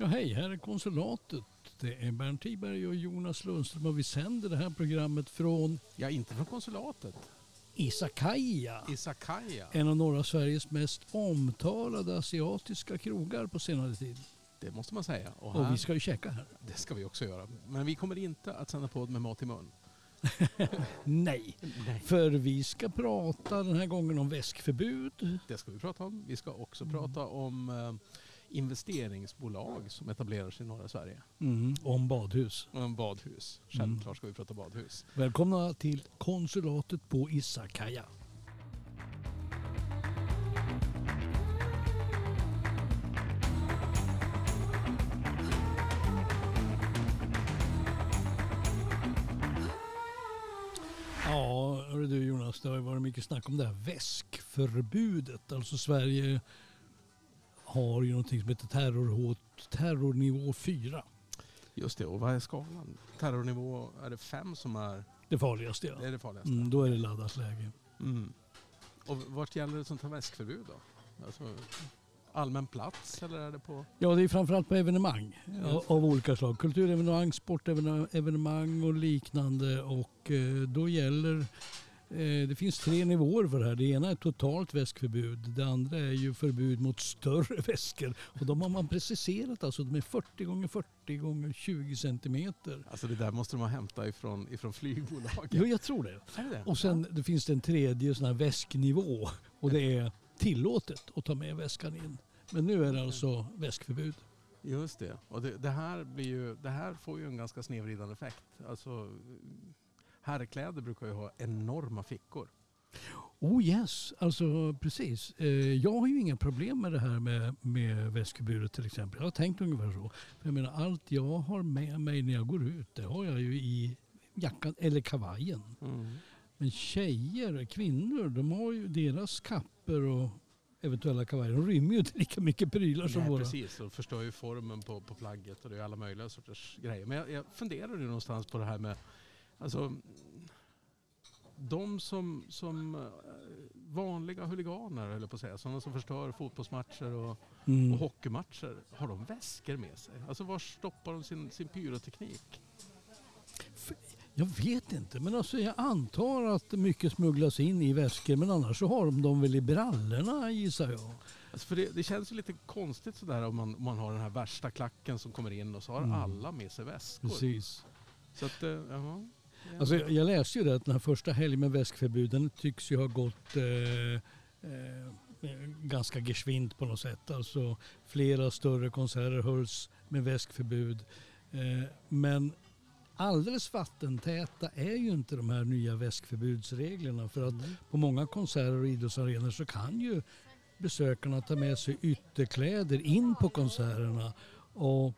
Ja, hej, här är konsulatet. Det är Bernt Tiberg och Jonas Lundström och vi sänder det här programmet från Ja, inte från konsulatet. Isakaya. Isakaya. En av norra Sveriges mest omtalade asiatiska krogar på senare tid. Det måste man säga. Och, Och här, vi ska ju käka här. Det ska vi också göra. Men vi kommer inte att sända podd med mat i mun. Nej, Nej. för vi ska prata den här gången om väskförbud. Det ska vi prata om. Vi ska också Mm. prata om eh, investeringsbolag som etablerar sig i norra Sverige. Mm, om badhus. Och en badhus. Självklart ska vi prata badhus. Välkomna till konsulatet på Isakaya. Ja, hörru du Jonas, det har ju varit mycket snack om det här väskförbudet. Alltså Sverige har ju någonting som heter terrorhot, terrornivå 4. Just det. Och vad är skalan? Terrornivå, är det fem som är Det farligaste ja. det, är det farligaste? Mm, då är det laddat läge. Mm. Och vart gäller ett sånt här väskförbud då? Alltså, allmän plats eller är det på... Ja, det är framförallt på evenemang av, av olika slag. Kulturevenemang, sportevenemang och liknande. Och eh, då gäller... Eh, det finns tre nivåer för det här. Det ena är totalt väskförbud. Det andra är ju förbud mot större väskor. Och de har man preciserat alltså. De är 40 gånger 40 gånger 20 centimeter. Alltså det där måste de ha hämtat ifrån, ifrån flygbolaget. Jo, jag tror det det? Och sen det finns det en tredje sån här väsknivå. Och det är tillåtet att ta med väskan in. Men nu är det alltså väskförbud. Just det. Och det, det, här blir ju, det här får ju en ganska snedvridande effekt. Alltså, herrkläder brukar ju ha enorma fickor. Oh yes, alltså precis. Eh, Jag har ju inga problem med det här med, med väskförbudet till exempel. Jag har tänkt ungefär så. För jag menar allt jag har med mig när jag går ut det har jag ju i jackan eller kavajen. Men tjejer, kvinnor, de har ju deras kapper och eventuella kavajer. De rymmer ju inte lika mycket prylar som Nej, våra. precis. Och förstör ju formen på, på plagget och det är alla möjliga sorters grejer. Men jag, jag funderar ju någonstans på det här med alltså, de som, som eh, vanliga huliganer, eller på att säga, sådana som förstör fotbollsmatcher och, Mm. och hockeymatcher. Har de väskor med sig? Alltså var stoppar de sin, sin pyroteknik? Jag vet inte, men alltså jag antar att mycket smugglas in i väskor. Men annars så har de dem väl i brallorna gissar jag. Alltså för det, det känns ju lite konstigt sådär om man, om man har den här värsta klacken som kommer in och så har Mm. alla med sig väskor. Precis. Så att. Ja. Alltså, jag läste ju det att den här första helgen med väskförbuden tycks ju ha gått eh, eh, ganska geschwint på något sätt. Alltså flera större konserter hölls med väskförbud. Eh, men alldeles vattentäta är ju inte de här nya väskförbudsreglerna. För att Mm. på många konserter och idrottsarenor så kan ju besökarna ta med sig ytterkläder in på konserterna. Och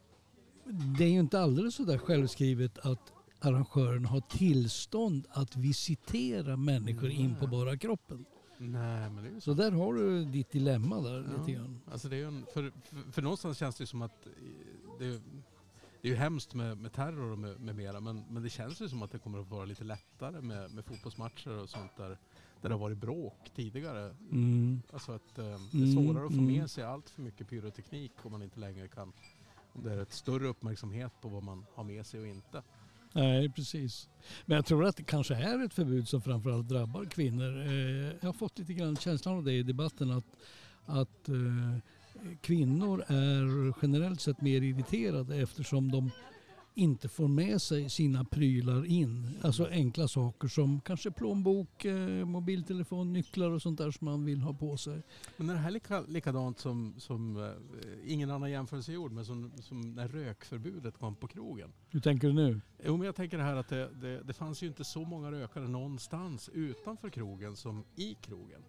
det är ju inte alldeles så där självskrivet att arrangören har tillstånd att visitera människor in på bara kroppen. Nej, men det så. Där har du ditt dilemma där lite Ja, grann. alltså det är en, för, för, för någonstans känns det ju som att eh, det är, det är ju hemskt med, med terror och med, med mera men, men det känns ju som att det kommer att vara lite lättare med, med fotbollsmatcher och sånt där, där det har varit bråk tidigare. Mm. Alltså att eh, det är Mm, svårare att få mm. med sig allt för mycket pyroteknik om man inte längre kan om det är ett större uppmärksamhet på vad man har med sig och inte. Nej, precis. Men jag tror att det kanske är ett förbud som framförallt drabbar kvinnor. Eh, jag har fått lite grann känslan av det i debatten att, att eh, kvinnor är generellt sett mer irriterade eftersom de inte får med sig sina prylar in. Alltså enkla saker som kanske plånbok, eh, mobiltelefon, nycklar och sånt där som man vill ha på sig. Men är det här lika, likadant som, som eh, ingen annan jämförelse gjord men som, som när rökförbudet kom på krogen? Hur tänker du nu? Jo, men jag tänker det här att det, det, det fanns ju inte så många rökare någonstans utanför krogen som i krogen.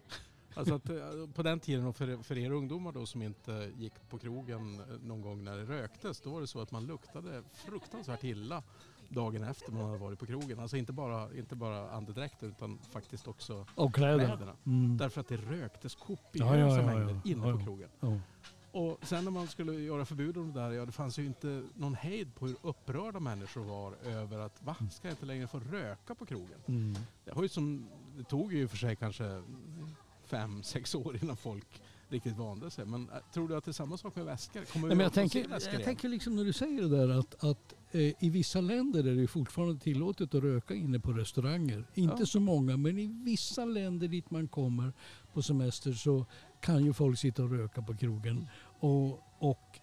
Alltså att, eh, på den tiden och för, för er ungdomar då som inte gick på krogen eh, någon gång när det röktes, då var det så att man luktade fruktansvärt illa dagen efter man hade varit på krogen. Alltså inte bara, inte bara andedräkten utan faktiskt också Och kläderna. kläderna. Mm. Därför att det röktes kopiösa Ja, ja, ja, mängder inne på krogen. Och sen när man skulle göra förbud om det där, ja det fanns ju inte någon hejd på hur upprörda människor var över att va, ska jag inte längre få röka på krogen? Mm. Det, har ju som, det tog ju för sig kanske fem, sex år innan folk riktigt vande sig. Men äh, tror du att det är samma sak med väskor? Kommer Nej, men jag, tänker, jag tänker liksom när du säger det där att, att eh, i vissa länder är det fortfarande tillåtet att röka inne på restauranger. Inte Ja. så många men i vissa länder dit man kommer på semester så kan ju folk sitta och röka på krogen. Och, och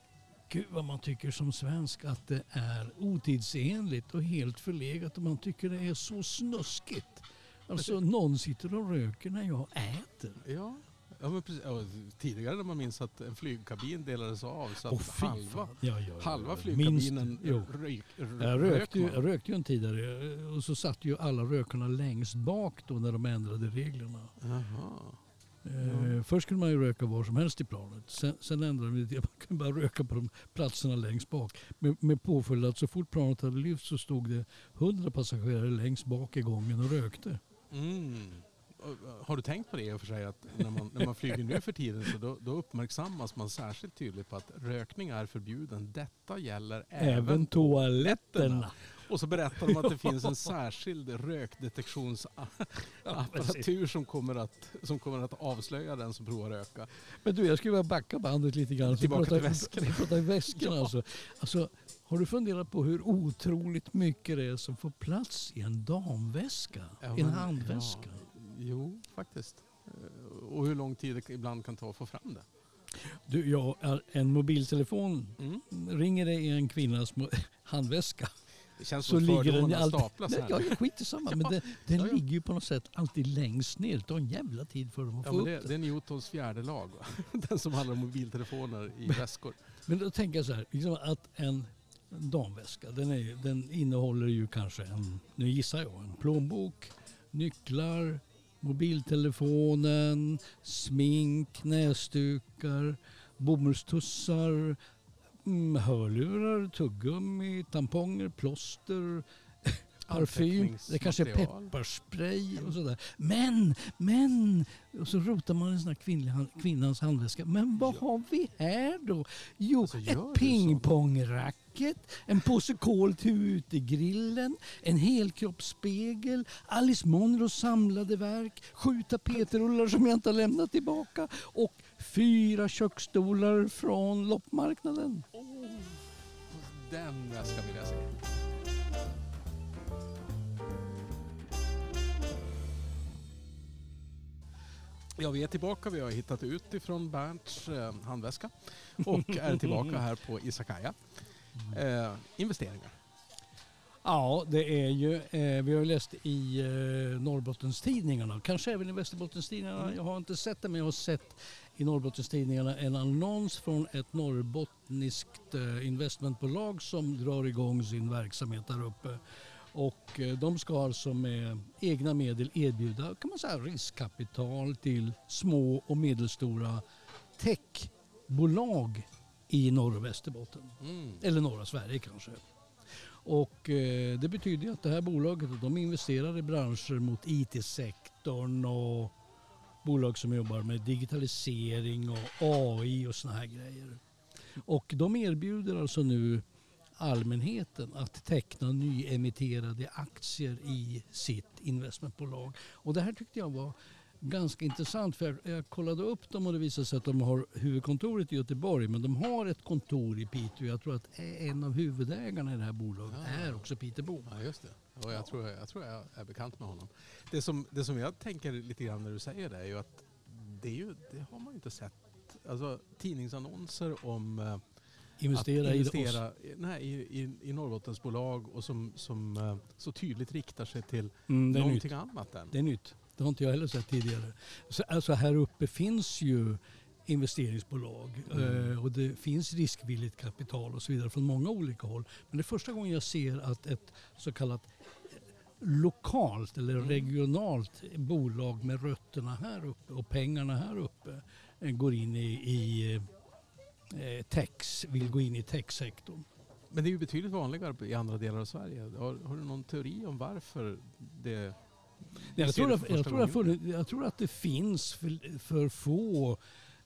gud vad man tycker som svensk att det är otidsenligt och helt förlegat och man tycker det är så snuskigt. Alltså någon sitter och röker när jag äter. Ja. Ja, men precis. Ja, tidigare när man minns att en flygkabin delades av så att fy halva. Ja, ja, halva flygkabinen Minst- rök, Jag rökte, ju, jag rökte ju en tid där eh, och så satt ju alla rökarna längst bak då när de ändrade reglerna. Eh, först skulle man ju röka var som helst i planet. Sen, sen ändrade de det man kunde bara röka på de platserna längst bak. Med, med påföljd att så fort planet hade lyft så stod det 100 passagerare längst bak i gången och rökte. Mm. Har du tänkt på det i och för sig att när man, när man flyger nu för tiden så då, då uppmärksammas man särskilt tydligt på att rökning är förbjuden. Detta gäller även, Även toaletterna. Och så berättar de att det finns en särskild rökdetektionsapparatur som, kommer att, som kommer att avslöja den som provar röka. Men du, jag skulle vilja backa bandet lite grann. Tillbaka pratar- till väskorna. Vi pratar väskorna Ja. alltså. alltså. Har du funderat på hur otroligt mycket det är som får plats i en damväska? Ja, en handväska? Ja, jo, faktiskt. Eh, Och hur lång tid det ibland kan ta att få fram det. Du, ja, en mobiltelefon Mm. ringer det i en kvinnas handväska Det känns så som ligger den alltid... staplas Nej, här. ja, skit i samma, men den, den Ja, ja. ligger ju på något sätt alltid längst ner. Det tar en jävla tid för dem att Ja, få men upp det, den. det är Newtons fjärde lag. va? Den som handlar om mobiltelefoner i väskor. Men då tänker jag så här, liksom att en damväska, den, är, den innehåller ju kanske en, nu gissar jag, en plånbok, nycklar, mobiltelefonen, smink, näsdukar, bomullstussar, hörlurar, tuggummi, tamponger, plåster, parfym, det kanske är pepparspray och sådär. Men, men, och så rotar man i sån här kvinnlig, kvinnans handväska. Men vad Ja. har vi här då? Jo, Alltså, ett pingpongracket, en påse kol till utegrillen, en helkroppsspegel, Alice Monros samlade verk, sju tapetrullar som jag inte har lämnat tillbaka och fyra köksstolar från loppmarknaden. Oh, den väskan vill jag se. Ja, vi är tillbaka. Vi har hittat ut ifrån Bernts eh, handväska och är tillbaka här på Isakaya. Eh, investeringar. Ja, det är ju, eh, vi har läst i eh, Norrbottenstidningarna, kanske även i Västerbottenstidningarna. Mm. Jag har inte sett det men jag har sett i Norrbottenstidningarna en annons från ett norrbottniskt eh, investmentbolag som drar igång sin verksamhet där uppe. Och eh, de ska alltså med egna medel erbjuda kan man säga, riskkapital till små och medelstora techbolag i norr och Västerbotten. Mm. Eller norra Sverige kanske. Och eh, det betyder att det här bolaget de investerar i branscher mot IT-sektorn och bolag som jobbar med digitalisering och AI och såna här grejer. Och de erbjuder alltså nu allmänheten att teckna nyemitterade aktier i sitt investmentbolag. Och det här tyckte jag var ganska intressant för jag, jag kollade upp dem och det visade sig att de har huvudkontoret i Göteborg men de har ett kontor i Piteå. Jag tror att en av huvudägarna i det här bolaget Ja. är också Peter Bohm. Ja. Och jag, tror, jag tror jag är bekant med honom. Det som, det som jag tänker lite grann när du säger det är ju att det, är ju, det har man ju inte sett. Alltså tidningsannonser om eh, Investera, att investera i, nej, i, i, i Norrbottensbolag och som, som eh, så tydligt riktar sig till Mm, är nytt. någonting annat än. Det är nytt. Det har inte jag heller sett tidigare. Så, alltså här uppe finns ju investeringsbolag Mm. eh, och det finns riskvilligt kapital och så vidare från många olika håll. Men det är första gången jag ser att ett så kallat eh, lokalt eller Mm. regionalt bolag med rötterna här uppe och pengarna här uppe eh, går in i, i eh, techs, vill gå in i techsektorn. Men det är ju betydligt vanligare i andra delar av Sverige. Har, har du någon teori om varför det... vi Jag tror, att, jag, tror att, jag tror att det finns för, för få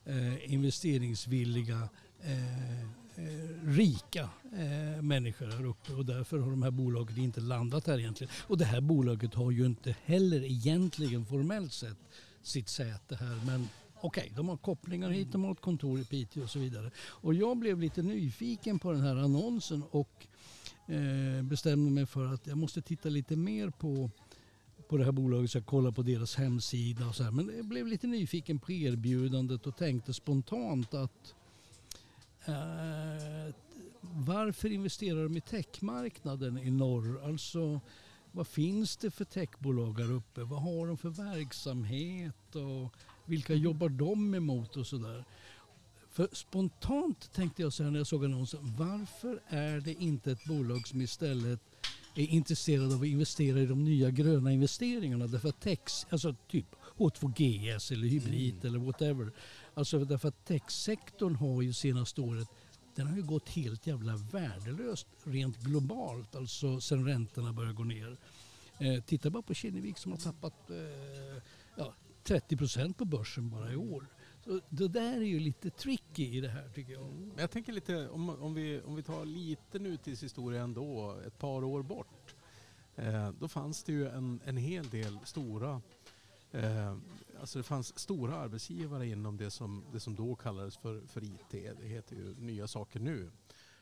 eh, investeringsvilliga eh, eh, rika eh, människor här uppe och därför har de här bolagen inte landat här egentligen. Och det här bolaget har ju inte heller egentligen formellt sett sitt säte här men okej, okay, de har kopplingar hit, de har ett kontor i Piteå och så vidare. Och jag blev lite nyfiken på den här annonsen och eh, bestämde mig för att jag måste titta lite mer på på det här bolaget så jag kollade på deras hemsida och så här. Men jag blev lite nyfiken på erbjudandet och tänkte spontant att eh, varför investerar de i techmarknaden i norr? Alltså vad finns det för techbolag här uppe? Vad har de för verksamhet? Och vilka jobbar de emot och sådär? För spontant tänkte jag så här när jag såg annonsen. Varför är det inte ett bolag som istället är intresserad av att investera i de nya gröna investeringarna? Därför att tex, alltså typ H2GS eller hybrid mm. eller whatever. Alltså därför att techsektorn har ju senaste året den har ju gått helt jävla värdelöst rent globalt, alltså sen räntorna började gå ner. Eh, titta bara på Kinnevik som har tappat eh, ja, 30 procent på börsen bara i år. Så det där är ju lite tricky i det här tycker jag. Men jag tänker lite, om, om, vi, om vi tar lite nutidshistoria ändå, ett par år bort. Eh, då fanns det ju en, en hel del stora eh, alltså det fanns stora arbetsgivare inom det som, det som då kallades för, för IT. Det heter ju nya saker nu.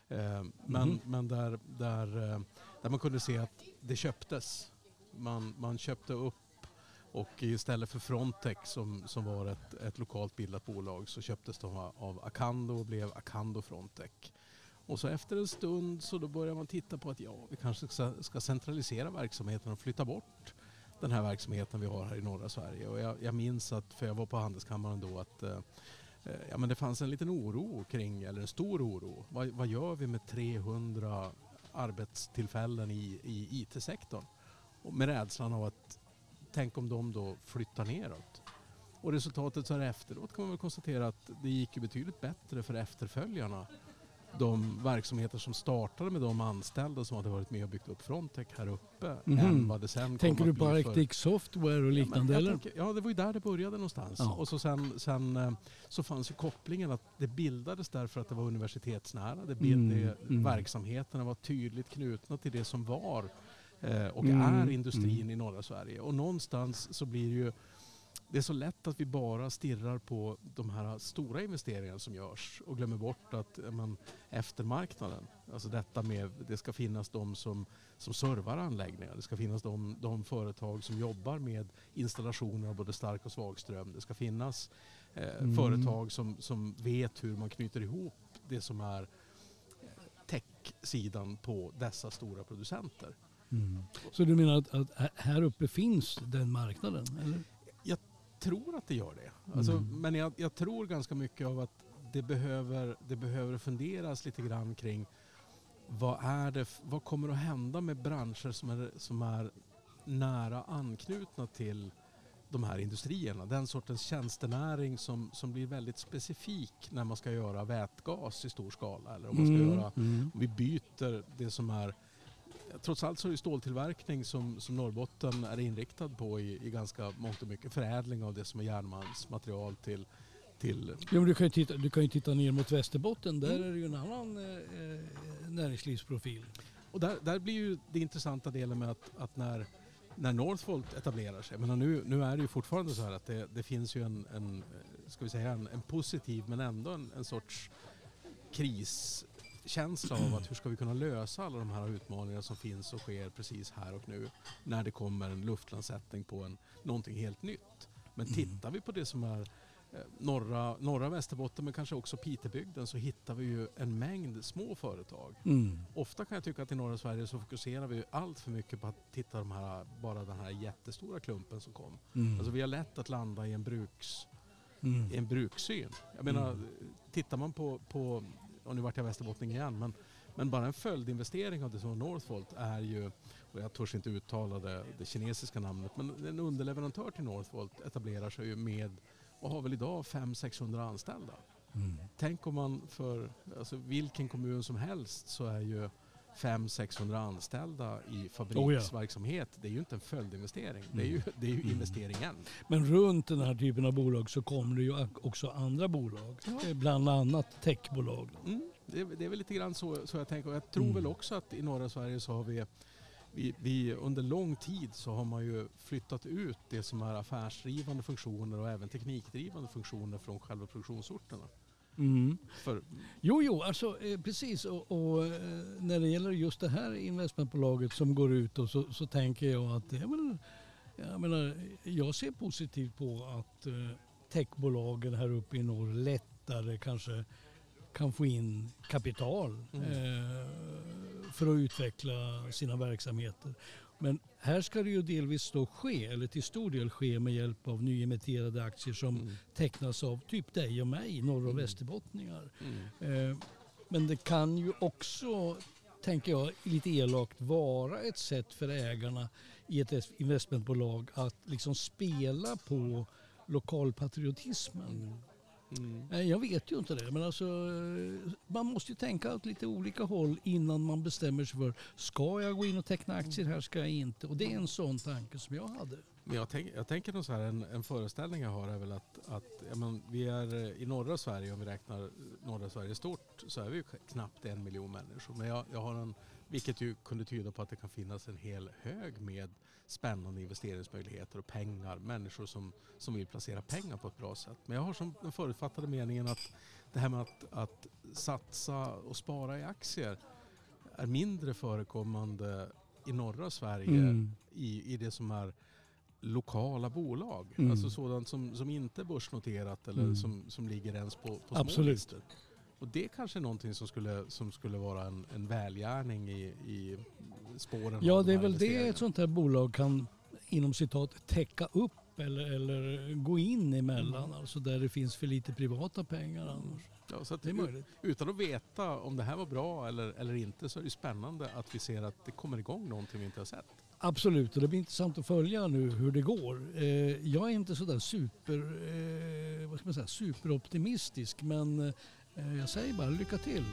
Eh, men mm. men där, där, eh, där man kunde se att det köptes. Man, man köpte upp och istället för Frontec som, som var ett, ett lokalt bildat bolag så köptes de av Acando och blev Acando Frontec. Och så efter en stund så då börjar man titta på att ja, vi kanske ska, ska centralisera verksamheten och flytta bort den här verksamheten vi har här i norra Sverige. Och jag, jag minns att, för jag var på Handelskammaren då, att eh ja, men det fanns en liten oro kring, eller en stor oro. Vad, vad gör vi med 300 arbetstillfällen i, i IT-sektorn? Och med rädslan av att tänk om de då flyttar neråt. Och resultatet så här efteråt kan man väl konstatera att det gick ju betydligt bättre för efterföljarna de verksamheter som startade med de anställda som hade varit med och byggt upp Frontec här uppe mm. än vad det sen Tänker du på Arctic Software och liknande? Ja, eller? Tänker, ja, det var ju där det började någonstans. Ja. Och så sen, sen eh, så fanns ju kopplingen att det bildades därför att det var universitetsnära. Det bildade, mm. mm. Verksamheterna var tydligt knutna till det som var och mm. är industrin mm. i norra Sverige. Och någonstans så blir det ju det är så lätt att vi bara stirrar på de här stora investeringarna som görs och glömmer bort att man, eftermarknaden, alltså detta med det ska finnas de som, som servar anläggningar, det ska finnas de, de företag som jobbar med installationer av både stark och svag ström, det ska finnas eh, mm. företag som, som vet hur man knyter ihop det som är tech-sidan på dessa stora producenter. Mm. Så du menar att, att, här uppe finns den marknaden? Eller? tror att det gör det. Alltså, mm. Men jag, jag, tror ganska mycket av att det behöver, det behöver funderas lite grann kring vad, är det, vad kommer att hända med branscher som är, som är nära anknutna till de här industrierna. Den sortens tjänstenäring som, som blir väldigt specifik när man ska göra vätgas i stor skala. Eller om man ska mm. göra, mm. om vi byter det som är trots allt så är det ståltillverkning som, som Norrbotten är inriktad på i, i ganska mångt och mycket. Förädling av det som är järnmalmsmaterial till till... Ja, men du, kan ju titta, du kan ju titta ner mot Västerbotten. Där mm. är det ju en annan eh, näringslivsprofil. Och där, där blir ju det intressanta delen med att, att när, när Northvolt etablerar sig. Men nu, nu är det ju fortfarande så här att det, det finns ju en, en, ska vi säga en, en positiv men ändå en, en sorts kris känsla av att hur ska vi kunna lösa alla de här utmaningarna som finns och sker precis här och nu när det kommer en luftlandsättning på en, någonting helt nytt. Men mm. tittar vi på det som är eh, norra, norra Västerbotten men kanske också Pitebygden så hittar vi ju en mängd små företag. Mm. Ofta kan jag tycka att i norra Sverige så fokuserar vi allt för mycket på att titta de här, bara den här jättestora klumpen som kom. Mm. Alltså vi har lätt att landa i en bruks mm. en brukssyn. Jag menar, mm. tittar man på, på och nu vart jag västerbottning igen, men, men bara en följdinvestering av det som var Northvolt är ju, och jag törs inte uttala det, det kinesiska namnet, men en underleverantör till Northvolt etablerar sig ju med, och har väl idag 500-600 anställda. Mm. Tänk om man för alltså vilken kommun som helst så är ju 500-600 anställda i fabriksverksamhet. Oh ja. Det är ju inte en följdinvestering. Mm. Det är ju, det är ju investeringen. Men runt den här typen av bolag så kommer det ju också andra bolag. Ja. Eh, bland annat techbolag. Mm. Det, det, är väl lite grann så, så jag tänker. Och jag tror mm. väl också att i norra Sverige så har vi vi, vi, under lång tid så har man ju flyttat ut det som är affärsdrivande funktioner och även teknikdrivande funktioner från själva produktionsorterna. Mm. För... Jo, jo, alltså eh, precis. Och, och eh, när det gäller just det här investmentbolaget som går ut och så, så tänker jag att det är väl, jag menar, jag ser positivt på att eh, techbolagen här uppe i norr lättare kanske kan få in kapital mm. eh, för att utveckla sina verksamheter. Men här ska det ju delvis då ske, eller till stor del ske med hjälp av nyemitterade aktier som mm. tecknas av typ dig och mig, norr och mm. västerbottningar. Mm. Eh, men det kan ju också, tänker jag lite elakt, vara ett sätt för ägarna i ett investmentbolag att liksom spela på lokalpatriotismen. Mm. Jag vet ju inte det, men alltså, man måste ju tänka åt lite olika håll innan man bestämmer sig för ska jag gå in och teckna aktier här, ska jag inte? Och det är en sån tanke som jag hade. Men jag, tänk, jag tänker nog så här, en, en föreställning jag har är väl att, att ja, men vi är i norra Sverige, om vi räknar norra Sverige stort, så är vi knappt en miljon människor. Men jag, jag har en vilket ju kunde tyda på att det kan finnas en hel hög med spännande investeringsmöjligheter och pengar. Människor som, som vill placera pengar på ett bra sätt. Men jag har som den förutfattade meningen att det här med att, att satsa och spara i aktier är mindre förekommande i norra Sverige mm. i, i det som är lokala bolag. Mm. Alltså sådant som, som inte är börsnoterat eller mm. som, som ligger ens på, på små listor. Och det är kanske är någonting som skulle, som skulle vara en, en välgärning i, i spåren Ja, det är väl det ett sånt här bolag kan inom citat täcka upp eller, eller gå in emellan. Mm. Alltså där det finns för lite privata pengar annars. Ja, så det är möjligt. Utan att veta om det här var bra eller, eller inte så är det spännande att vi ser att det kommer igång någonting vi inte har sett. Absolut, och det blir intressant att följa nu hur det går. Eh, jag är inte sådär super, eh, vad ska man säga, superoptimistisk men Eh, jag säger bara lycka till.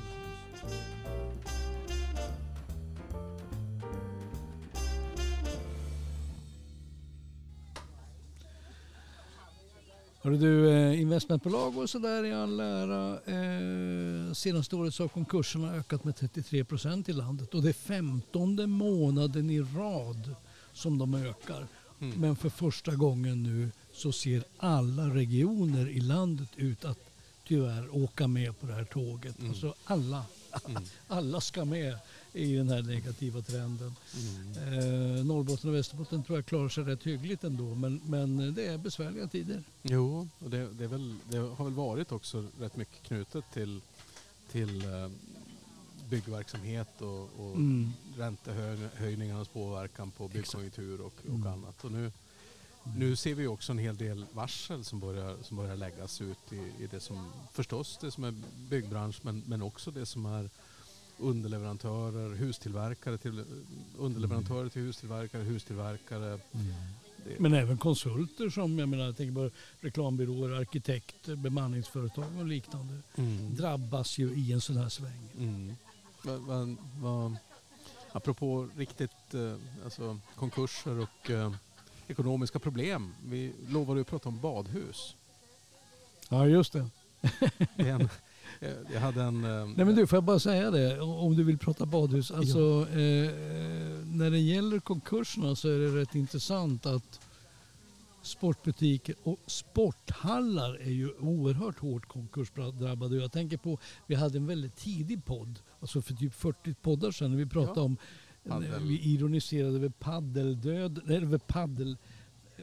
Hörru du, eh, investmentbolag och sådär i all ära. Eh, senaste året så har konkurserna ökat med 33 procent i landet och det är femtonde månaden i rad som de ökar. Mm. Men för första gången nu så ser alla regioner i landet ut att tyvärr åka med på det här tåget. Mm. Alltså alla, mm. alla ska med i den här negativa trenden. Mm. Eh, Norrbotten och Västerbotten tror jag klarar sig rätt hyggligt ändå men, men det är besvärliga tider. Jo, och det, det, väl, det har väl varit också rätt mycket knutet till, till eh, byggverksamhet och, och mm. räntehöjningarnas påverkan på byggkonjunktur och, och mm. annat. Och nu, nu ser vi också en hel del varsel som börjar, som börjar läggas ut i, i det som förstås det som är byggbransch men, men också det som är underleverantörer, hustillverkare till underleverantörer mm. till hustillverkare, hustillverkare. Mm. Men även konsulter som jag menar, jag tänker på reklambyråer, arkitekter, bemanningsföretag och liknande mm. drabbas ju i en sån här sväng. Mm. Va, va, va, apropå riktigt eh, alltså, konkurser och eh, ekonomiska problem. Vi lovade att prata om badhus. Ja, just det. en, jag hade en... Eh, Nej men du, får jag bara säga det om du vill prata badhus. Alltså, ja. eh, när det gäller konkurserna så är det rätt intressant att sportbutiker och sporthallar är ju oerhört hårt konkursdrabbade. Jag tänker på, vi hade en väldigt tidig podd, alltså för typ 40 poddar sedan, när vi pratade ja. om Paddel. Vi ironiserade över paddeldöd, eller över paddel...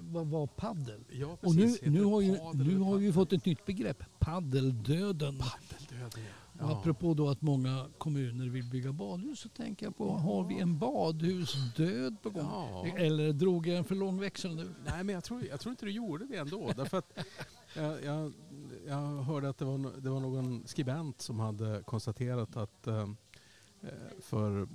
Vad var paddel? Ja, och nu, nu har, ju, nu har vi fått ett nytt begrepp, paddeldöden. Paddeldöden ja. Och apropå då att många kommuner vill bygga badhus så tänker jag på, ja. har vi en badhusdöd på gång? Ja. Eller drog jag en för lång växel nu? Nej, men jag tror, jag tror inte du gjorde det ändå. därför att jag, jag, jag hörde att det var, det var någon skribent som hade konstaterat att um, Eh, för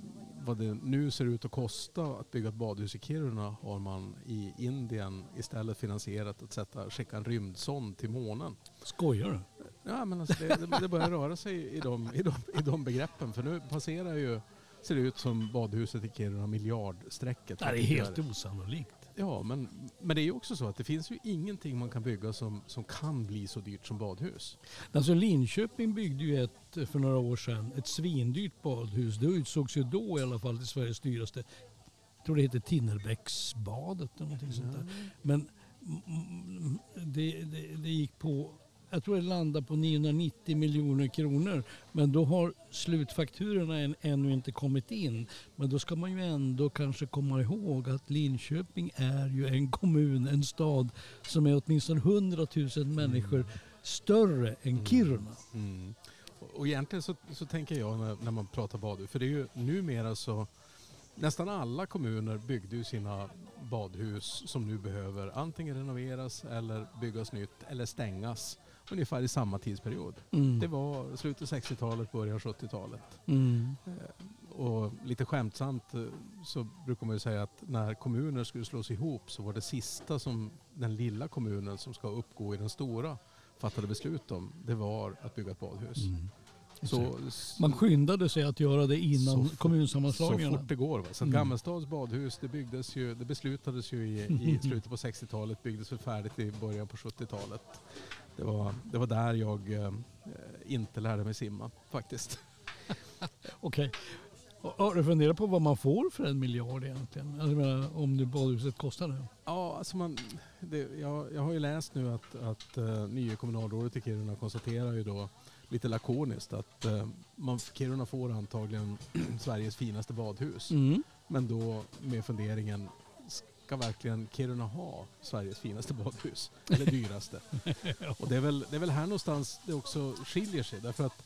vad det nu ser ut att kosta att bygga ett badhus i Kiruna har man i Indien istället finansierat att sätta, skicka en rymdsond till månen. Skojar du? Ja, men alltså det, det börjar röra sig i de, i, de, i de begreppen. För nu passerar ju, ser det ut som badhuset i Kiruna miljardstrecket. Det är helt osannolikt. Ja, men, men det är ju också så att det finns ju ingenting man kan bygga som, som kan bli så dyrt som badhus. Alltså Linköping byggde ju ett för några år sedan, ett svindyrt badhus. Det utsågs ju då i alla fall till Sveriges dyraste. jag tror det heter Tinnerbäcksbadet eller någonting sånt där. Men mm, det, det, det gick på, jag tror det landade på 990 miljoner kronor. Men då har slutfakturorna än, ännu inte kommit in. Men då ska man ju ändå kanske komma ihåg att Linköping är ju en kommun, en stad som är åtminstone 100 000 människor större än Kiruna. Mm. Och- Och egentligen så, så tänker jag när, när man pratar badhus, för det är ju numera så nästan alla kommuner byggde ju sina badhus som nu behöver antingen renoveras eller byggas nytt eller stängas ungefär i samma tidsperiod. Mm. Det var slutet av 60-talet, början av 70-talet. Mm. Och lite skämtsamt eh, så brukar man ju säga att när kommuner skulle slås ihop så var det sista som den lilla kommunen som ska uppgå i den stora fattade beslut om, det var att bygga ett badhus. Mm. Så, Man skyndade sig att göra det innan Så fort- så kommunsammanslagningarna. fort det går. Va? Så Mm. Gammelstads badhus det, byggdes ju, det beslutades ju i, i slutet på 60-talet, byggdes väl färdigt i början på 70-talet. Det var, det var där jag eh, inte lärde mig simma faktiskt. Okej. Och- Har du funderat på vad man får för en miljard egentligen? Alltså, menar, om det badhuset kostar det. Ja, alltså man, det, jag, jag har ju läst nu att, att uh, nya kommunalrådet i Kiruna konstaterar ju då lite lakoniskt att uh, man, Kiruna får antagligen Sveriges finaste badhus. Mm. Men då med funderingen, ska verkligen Kiruna ha Sveriges finaste badhus? Eller dyraste? Och det är, väl, det är väl här någonstans det också skiljer sig. Därför att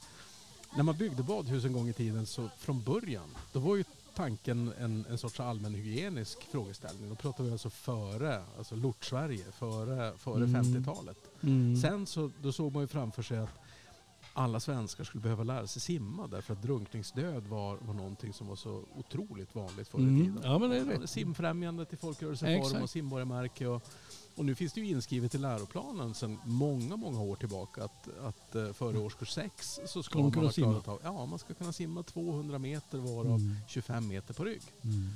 när man byggde badhus en gång i tiden så från början, då var ju tanken en, en sorts allmänhygienisk frågeställning. Då pratar vi alltså före, alltså Lort-Sverige, före, före Mm. 50-talet. Mm. Sen så då såg man ju framför sig att alla svenskar skulle behöva lära sig simma därför att drunkningsdöd var, var någonting som var så otroligt vanligt förr i Mm. tiden. Ja, men det är rätt. Simfrämjandet i folkrörelseform och simborgarmärke. Och, och nu finns det ju inskrivet i läroplanen sedan många, många år tillbaka att, att eh, före årskurs 6 så ska man kunna simma? av, ja, man ska kunna simma 200 meter varav Mm. 25 meter på rygg. Mm.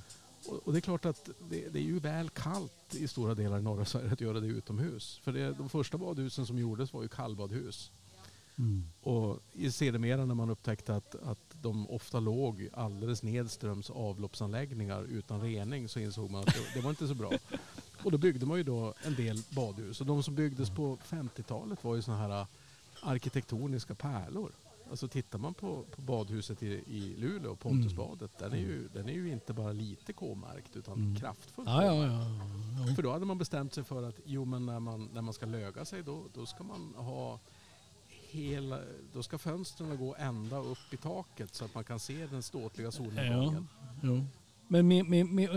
Och, och det är klart att det, det är ju väl kallt i stora delar i norra Sverige att göra det utomhus. För det, de första badhusen som gjordes var ju kallbadhus. Mm. Och sedermera när man upptäckte att, att de ofta låg alldeles nedströms avloppsanläggningar utan rening så insåg man att det, det var inte så bra. Och då byggde man ju då en del badhus. Och de som byggdes på 50-talet var ju sådana här arkitektoniska pärlor. Alltså tittar man på, på badhuset i, i Luleå, Pontusbadet, den, är ju, den är ju inte bara lite K-märkt utan Mm. kraftfullt Ja, ja. ja. För då hade man bestämt sig för att jo, men när, man, när man ska löga sig då, då ska man ha hela, då ska fönstren gå ända upp i taket så att man kan se den ståtliga solnedgången. Jo. Men med, med, med,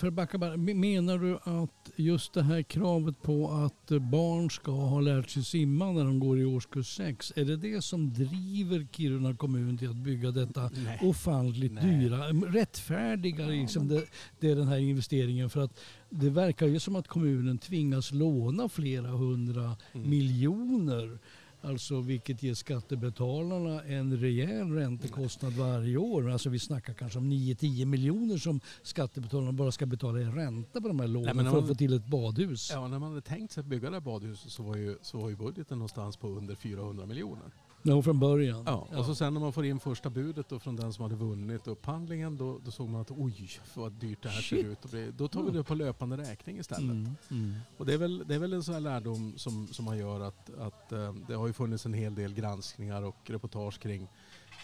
för att backa bara, men menar du att just det här kravet på att barn ska ha lärt sig simma när de går i årskurs 6, är det det som driver Kiruna kommun till att bygga detta Nej. ofantligt Nej. dyra, rättfärdiga liksom det, det är den här investeringen? För att det verkar ju som att kommunen tvingas låna flera hundra Mm. miljoner. Alltså vilket ger skattebetalarna en rejäl räntekostnad varje år. Alltså vi snackar kanske om 9-10 miljoner som skattebetalarna bara ska betala i ränta på de här lånen men för att man- få till ett badhus. Ja, när man hade tänkt sig att bygga det här badhuset så var ju, så var ju budgeten någonstans på under 400 miljoner. Ja, från början. Ja, och så sen när man får in första budet då från den som hade vunnit upphandlingen då, då såg man att oj vad dyrt det här Shit. ser ut bli. Då tar vi det på löpande räkning istället. Mm, mm. Och det är väl, det är väl en sån här lärdom som, som man gör att, att eh, det har ju funnits en hel del granskningar och reportage kring,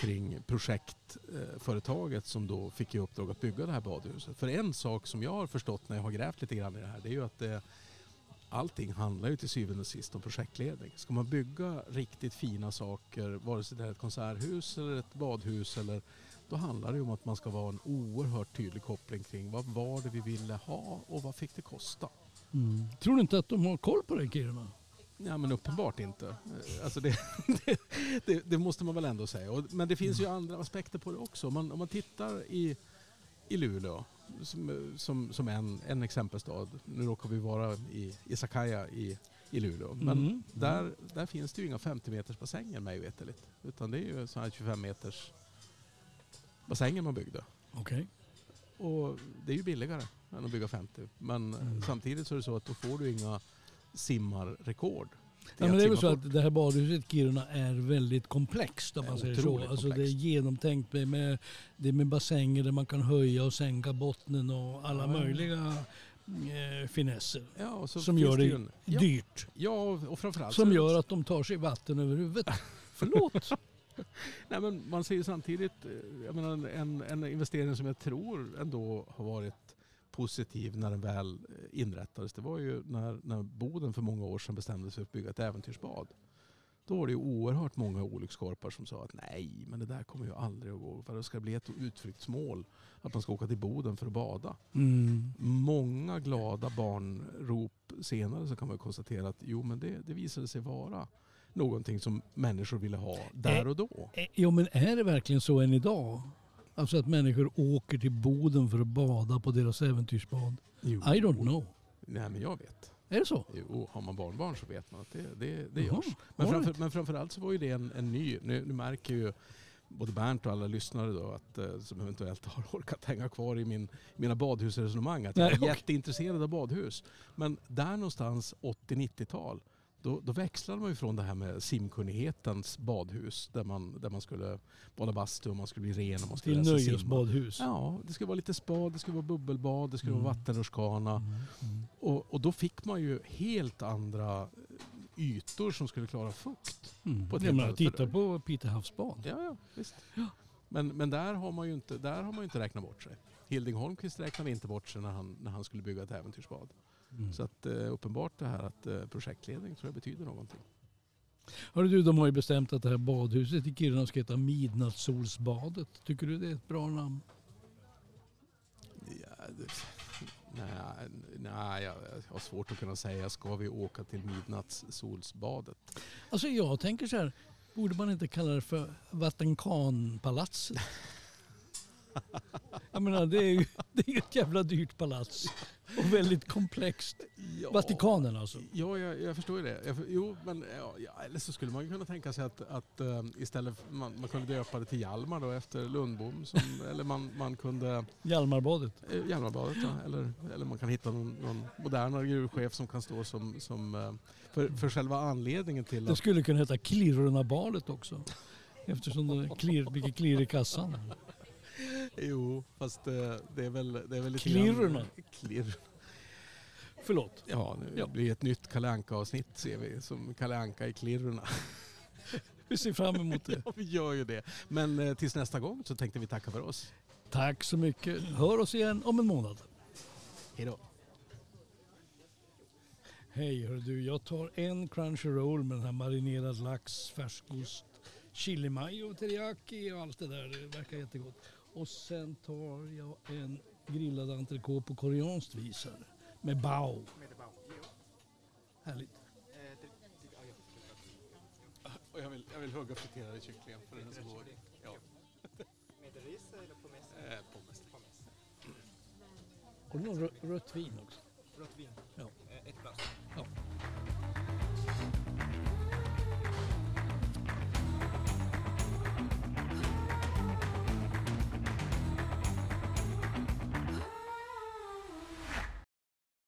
kring projektföretaget som då fick i uppdrag att bygga det här badhuset. För en sak som jag har förstått när jag har grävt lite grann i det här det är ju att det, allting handlar ju till syvende och sist om projektledning. Ska man bygga riktigt fina saker, vare sig det är ett konserthus eller ett badhus eller då handlar det om att man ska vara en oerhört tydlig koppling kring vad var det vi ville ha och vad fick det kosta. Mm. Tror du inte att de har koll på det i Kiruna? Ja men uppenbart inte. Alltså det, det, det, det måste man väl ändå säga. Men det finns ju andra aspekter på det också. Om man, om man tittar i, i Luleå som, som, som en, en exempelstad. Nu råkar vi vara i, i Sakaya i, i Luleå. Men Mm. där, där finns det ju inga 50 meters bassänger mig veterligt. Utan det är ju så här 25 meters bassänger man byggde. Okej. Och det är ju billigare än att bygga 50. Men Mm. samtidigt så är det så att då får du inga simmarrekord. Ja, men det är väl så att det här badhuset Kiruna är väldigt komplext om man säger så. Alltså det är genomtänkt med, med, det är med bassänger där man kan höja och sänka bottnen och alla Ja. möjliga eh, finesser. Ja, Som gör det ju Dyrt. Ja, och framförallt Som gör att de tar sig vatten över huvudet. Förlåt. Nej, men man säger samtidigt, eh, menar, en, en investering som jag tror ändå har varit positiv när den väl eh, inrättades. Det var ju när, när Boden för många år sedan bestämde sig för att bygga ett äventyrsbad. Då var det ju oerhört många olyckskorpar som sa att nej, men det där kommer ju aldrig att gå. För det ska bli ett utflyktsmål att man ska åka till Boden för att bada. Mm. Många glada barnrop senare så kan man konstatera att jo, men det, det visade sig vara någonting som människor ville ha där och då. Jo men är det verkligen så än idag? Alltså att människor åker till Boden för att bada på deras äventyrsbad? Jo. I don't know. Nej, men jag vet. Är det så? Jo, har man barnbarn så vet man att det, det, det Jaha, görs. Men, framför, men framförallt så var ju det en, en ny, nu, nu märker ju både Bernt och alla lyssnare då att, eh, som eventuellt har orkat hänga kvar i min, mina badhusresonemang att jag Nej, är okej. jätteintresserad av badhus. Men där någonstans 80-90-tal då, då växlade man ju från det här med simkunnighetens badhus där man, där man skulle bada bastu och man skulle bli ren och man skulle Till nöjesbadhus? Ja, det skulle vara lite spa, det skulle vara bubbelbad, det skulle Mm. vara vattenrutschkana. Mm, mm. Och, och då fick man ju helt andra ytor som skulle klara fukt. Mm. På ett menar, annat- titta på Peter havsbad. Ja, ja, visst. Men, men där har man ju inte, där har man inte räknat bort sig. Hilding Holmqvist räknade inte bort sig när han, när han skulle bygga ett äventyrsbad. Mm. Så att, eh, uppenbart det här att eh, projektledning tror jag betyder någonting. Hörru du, de har ju bestämt att det här badhuset i Kiruna ska heta Midnattssolsbadet. Tycker du det är ett bra namn? Ja, det, nej, nej, jag har svårt att kunna säga ska vi åka till midnattssolsbadet. Alltså jag tänker så här, borde man inte kalla det för Vatikanpalatset? Jag menar det är ju det är ett jävla dyrt palats och väldigt komplext. Ja. Vatikanen alltså. Ja, jag, jag förstår ju det. Jag, jo, men ja, eller så skulle man kunna tänka sig att, att eh, istället för, man, man kunde döpa det till Hjalmar då efter Lundbom. Som, eller man, man kunde Hjalmarbadet. eh, Hjalmarbadet ja, eller, eller man kan hitta någon, någon modernare gruvchef som kan stå som, som eh, för, för själva anledningen till Det att skulle kunna heta Kirrunabadet också. Eftersom det klirr, vilket klirr i kassan. Jo, fast eh, det är väl, det är väl lite Klirrorna. Grann, klirr. Förlåt. Ja, nu Ja. blir ett nytt Kalle Anka-avsnitt ser vi, som Kalle Anka i Klirrorna. Vi ser fram emot det. Ja, vi gör ju det. Men eh, tills nästa gång så tänkte vi tacka för oss. Tack så mycket. Hör oss igen om en månad. Hej då. Hej hör du, jag tar en crunchyroll med den här marinerad lax, färskost, chili mayo, teriyaki och allt det där. Det verkar jättegott. Och sen tar jag en grillad entrecote på koreanskt vis här. Med bao. Härligt. Och jag vill, jag vill hugga friterade kycklingar för den är så god. Ja. Med ris eller pommes? Eh, pommes. Har du något rö- rött vin också? Rött vin? Ja. Eh, Ett glas.